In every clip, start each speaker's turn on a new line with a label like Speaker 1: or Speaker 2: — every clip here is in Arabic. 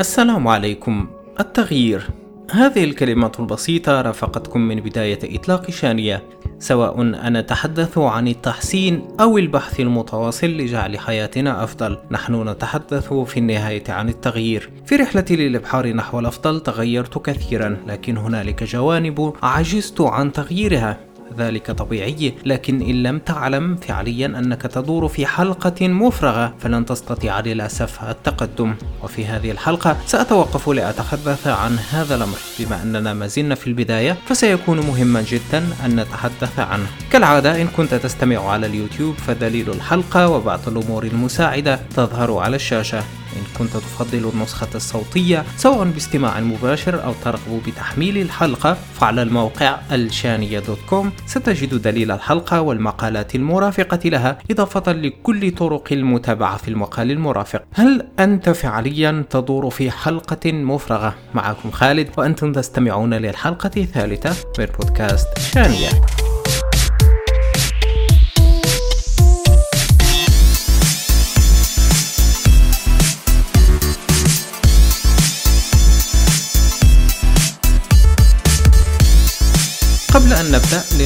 Speaker 1: السلام عليكم. التغيير. هذه الكلمة البسيطة رافقتكم من بداية إطلاق شانية. سواء أن نتحدث عن التحسين أو البحث المتواصل لجعل حياتنا أفضل نحن نتحدث في النهاية عن التغيير. في رحلتي للإبحار نحو الأفضل تغيرت كثيرا لكن هنالك جوانب عجزت عن تغييرها. ذلك طبيعي لكن إن لم تعلم فعليا أنك تدور في حلقة مفرغة فلن تستطيع للأسف التقدم. وفي هذه الحلقة سأتوقف لأتحدث عن هذا الأمر. بما أننا ما زلنا في البداية فسيكون مهما جدا أن نتحدث عنه. كالعادة إن كنت تستمع على اليوتيوب فدليل الحلقة وبعض الأمور المساعدة تظهر على الشاشة. إن كنت تفضل النسخة الصوتية سواء باستماع مباشر أو ترغب بتحميل الحلقة فعلى الموقع الشانية دوت كوم. ستجد دليل الحلقة والمقالات المرافقة لها إضافة لكل طرق المتابعة في المقال المرافق. هل أنت فعليا تدور في حلقة مفرغة؟ معكم خالد وأنتم تستمعون للحلقة الثالثة من بودكاست شانية.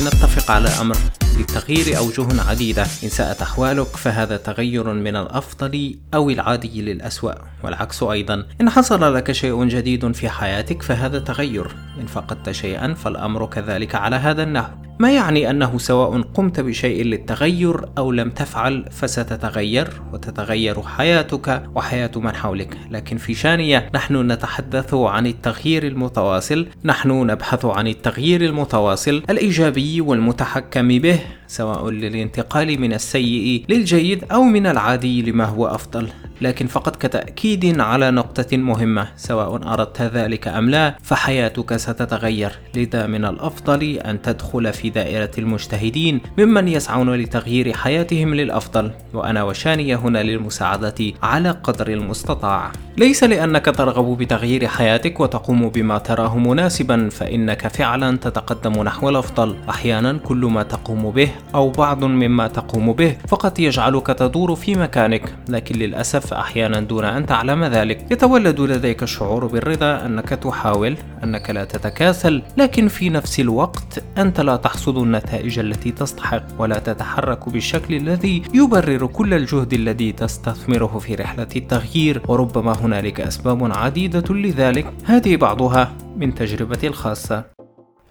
Speaker 1: لنتفق على أمر للتغيير أوجه عديدة. إن ساءت أحوالك فهذا تغير من الأفضل أو العادي للأسوأ. والعكس أيضا إن حصل لك شيء جديد في حياتك فهذا تغير. إن فقدت شيئا فالأمر كذلك على هذا النحو. ما يعني أنه سواء قمت بشيء للتغير أو لم تفعل فستتغير وتتغير حياتك وحياة من حولك. لكن في شانية نحن نتحدث عن التغيير المتواصل نحن نبحث عن التغيير المتواصل الإيجابي والمتحكم به. سواء للانتقال من السيء للجيد أو من العادي لما هو أفضل لكن فقط كتأكيد على نقطة مهمة سواء أردت ذلك أم لا فحياتك ستتغير. لذا من الأفضل أن تدخل في دائرة المجتهدين ممن يسعون لتغيير حياتهم للأفضل. وأنا وشانية هنا للمساعدة على قدر المستطاع. ليس لأنك ترغب بتغيير حياتك وتقوم بما تراه مناسبا فإنك فعلا تتقدم نحو الأفضل. أحيانا كل ما تقوم به أو بعض مما تقوم به فقط يجعلك تدور في مكانك. لكن للأسف أحيانا دون أن تعلم ذلك. يتولد لديك الشعور بالرضا أنك تحاول أنك لا تتكاسل. لكن في نفس الوقت أنت لا تحصد النتائج التي تستحق ولا تتحرك بالشكل الذي يبرر كل الجهد الذي تستثمره في رحلة التغيير. وربما هنالك أسباب عديدة لذلك. هذه بعضها من تجربتي الخاصة.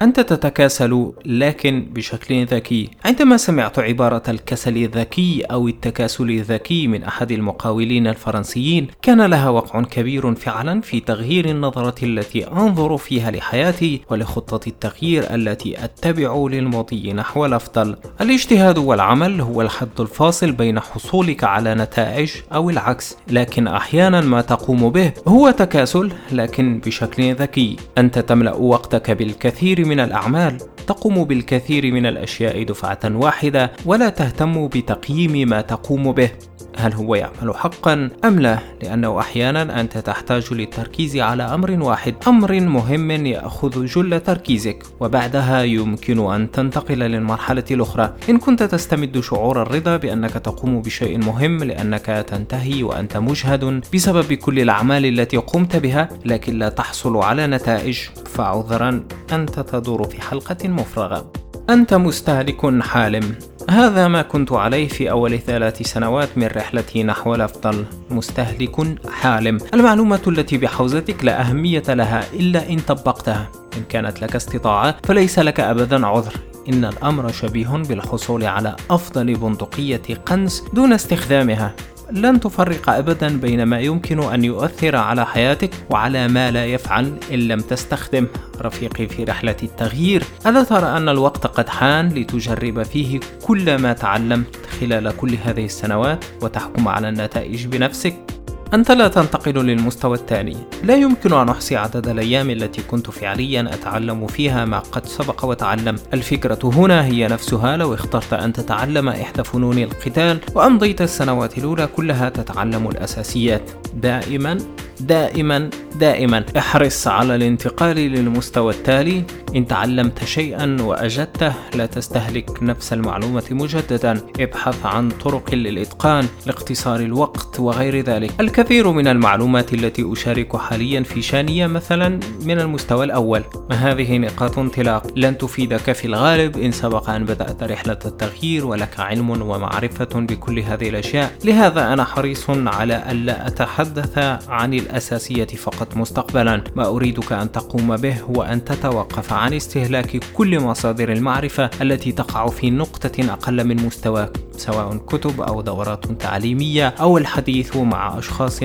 Speaker 1: أنت تتكاسل لكن بشكل ذكي. عندما سمعت عبارة الكسل الذكي أو التكاسل الذكي من أحد المقاولين الفرنسيين كان لها وقع كبير فعلا في تغيير النظرة التي أنظر فيها لحياتي ولخطة التغيير التي أتبع للمضي نحو الأفضل الاجتهاد والعمل هو الحد الفاصل بين حصولك على نتائج أو العكس لكن أحيانا ما تقوم به هو تكاسل لكن بشكل ذكي. أنت تملأ وقتك بالكثير من الأعمال تقوم بالكثير من الأشياء دفعة واحدة ولا تهتم بتقييم ما تقوم به. هل هو يعمل حقا أم لا؟ لأنه أحيانا أنت تحتاج للتركيز على أمر واحد. أمر مهم يأخذ جل تركيزك وبعدها يمكن أن تنتقل للمرحلة الأخرى. إن كنت تستمد شعور الرضا بأنك تقوم بشيء مهم لأنك تنتهي وأنت مجهد بسبب كل الأعمال التي قمت بها لكن لا تحصل على نتائج. فعذرا أنت تدور في حلقة مفرغة. أنت مستهلك حالم. هذا ما كنت عليه في أول ثلاث سنوات من رحلتي نحو الأفضل. مستهلك حالم. المعلومة التي بحوزتك لا أهمية لها إلا إن طبقتها. إن كانت لك استطاعة فليس لك أبدا عذر. إن الأمر شبيه بالحصول على أفضل بندقية قنص دون استخدامها. لن تفرق ابدا بين ما يمكن أن يؤثر على حياتك وعلى ما لا يفعل إن لم تستخدم. رفيقي في رحلة التغيير ألا ترى أن الوقت قد حان لتجرب فيه كل ما تعلمت خلال كل هذه السنوات وتحكم على النتائج بنفسك؟ أنت لا تنتقل للمستوى الثاني لا يمكن أن أحصي عدد الأيام التي كنت فعليا أتعلم فيها ما قد سبق وتعلم. الفكرة هنا هي نفسها. لو اخترت أن تتعلم إحدى فنون القتال وأمضيت السنوات الأولى كلها تتعلم الأساسيات. دائما دائما دائما. احرص على الانتقال للمستوى التالي. إن تعلمت شيئا وأجدته لا تستهلك نفس المعلومة مجددا. ابحث عن طرق للإتقان لاختصار الوقت وغير ذلك. الكثير من المعلومات التي أشارك حاليا في شانية مثلا من المستوى الأول. هذه نقاط انطلاق؟ لن تفيدك في الغالب. إن سبق أن بدأت رحلة التغيير ولك علم ومعرفة بكل هذه الأشياء. لهذا أنا حريص على ألا أتحدث عن الأساسية فقط مستقبلا. ما أريدك أن تقوم به هو أن تتوقف عن استهلاك كل مصادر المعرفة التي تقع في نقطة أقل من مستواك سواء كتب أو دورات تعليمية أو الحديث مع أشخاص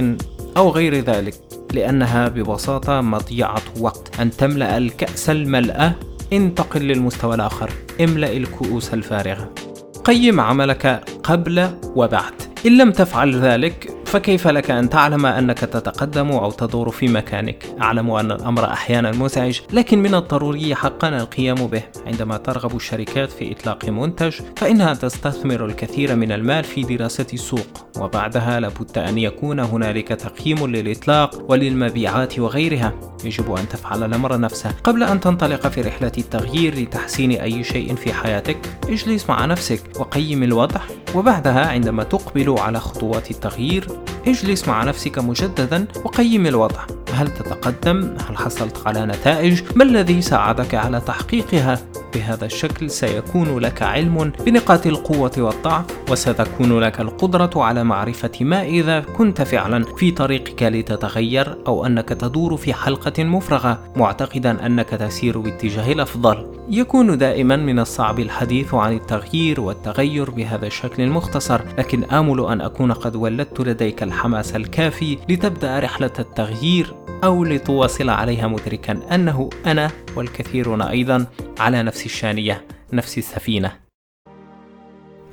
Speaker 1: أو غير ذلك لأنها ببساطة مضيعة وقت. أن تملأ الكأس الملأة انتقل للمستوى الآخر. املأ الكؤوس الفارغة. قيم عملك قبل وبعد. إن لم تفعل ذلك فكيف لك أن تعلم أنك تتقدم أو تدور في مكانك؟ أعلم أن الأمر أحيانا مزعج، لكن من الضروري حقا القيام به. عندما ترغب الشركات في إطلاق منتج، فإنها تستثمر الكثير من المال في دراسة السوق، وبعدها لابد أن يكون هنالك تقييم للإطلاق وللمبيعات وغيرها. يجب أن تفعل الأمر نفسه قبل أن تنطلق في رحلة التغيير لتحسين أي شيء في حياتك. اجلس مع نفسك وقيم الوضع، وبعدها عندما تقبل على خطوات التغيير اجلس مع نفسك مجددا وقيم الوضع هل تتقدم؟ هل حصلت على نتائج؟ ما الذي ساعدك على تحقيقها؟ بهذا الشكل سيكون لك علم بنقاط القوة والضعف وستكون لك القدرة على معرفة ما إذا كنت فعلا في طريقك لتتغير أو أنك تدور في حلقة مفرغة معتقدا أنك تسير باتجاه الأفضل. يكون دائما من الصعب الحديث عن التغيير والتغير بهذا الشكل المختصر لكن آمل أن أكون قد ولدت لديك الحماس الكافي لتبدأ رحلة التغيير أو لتواصل عليها مدركا أنه أنا والكثيرون أيضا على نفس الشانية نفس السفينة.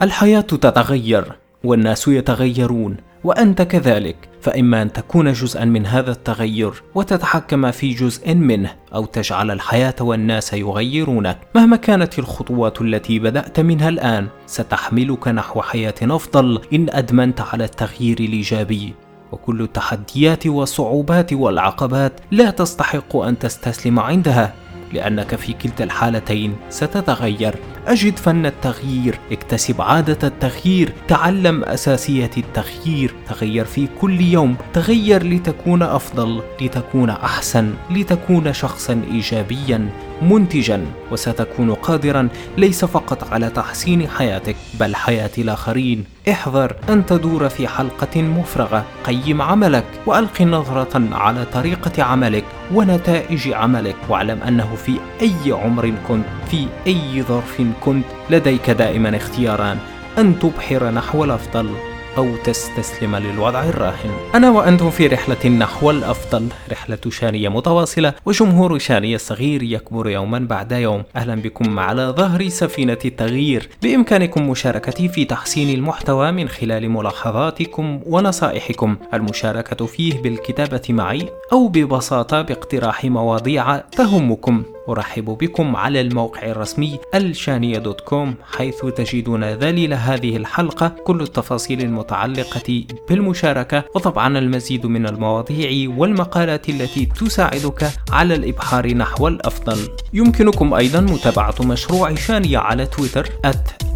Speaker 1: الحياة تتغير والناس يتغيرون وأنت كذلك. فإما أن تكون جزءا من هذا التغير وتتحكم في جزء منه أو تجعل الحياة والناس يغيرونك. مهما كانت الخطوات التي بدأت منها الآن ستحملك نحو حياة أفضل إن أدمنت على التغيير الإيجابي. وكل التحديات والصعوبات والعقبات لا تستحق أن تستسلم عندها. لأنك في كلتا الحالتين ستتغير. أجد فن التغيير. اكتسب عادة التغيير. تعلم أساسية التغيير. تغير في كل يوم. تغير لتكون أفضل لتكون أحسن لتكون شخصا ايجابيا منتجا. وستكون قادرا. ليس فقط على تحسين حياتك بل حياة الآخرين. احذر أن تدور في حلقة مفرغة. قيم عملك. وألق نظرة على طريقة عملك. ونتائج عملك. واعلم أنه في أي عمر كنت في أي ظرف كنت لديك دائما اختياران أن تبحر نحو الأفضل أو تستسلم للوضع الراهن. أنا وأنتم في رحلة نحو الأفضل. رحلة شانية متواصلة وجمهور شانية الصغير يكبر يوما بعد يوم. أهلا بكم على ظهر سفينة التغيير. بإمكانكم مشاركتي في تحسين المحتوى من خلال ملاحظاتكم ونصائحكم. المشاركة فيه بالكتابة معي أو ببساطة باقتراح مواضيع تهمكم. أرحب بكم على الموقع الرسمي الشانية دوت كوم حيث تجدون ذليل هذه الحلقة كل التفاصيل المتعلقة بالمشاركة وطبعا المزيد من المواضيع والمقالات التي تساعدك على الإبحار نحو الأفضل. يمكنكم أيضا متابعة مشروع شانية على تويتر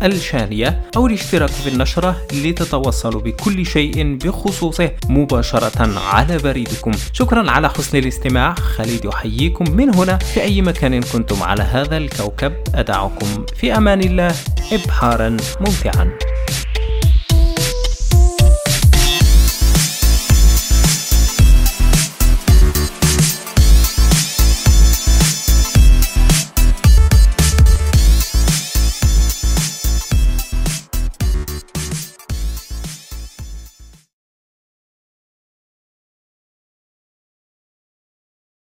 Speaker 1: الشانية أو الاشتراك في النشرة لتتوصلوا بكل شيء بخصوصه مباشرة على بريدكم. شكرا على حسن الاستماع خالد يحييكم من هنا في أي مكان كنتم على هذا الكوكب. أدعكم في أمان الله إبحارا ممتعا.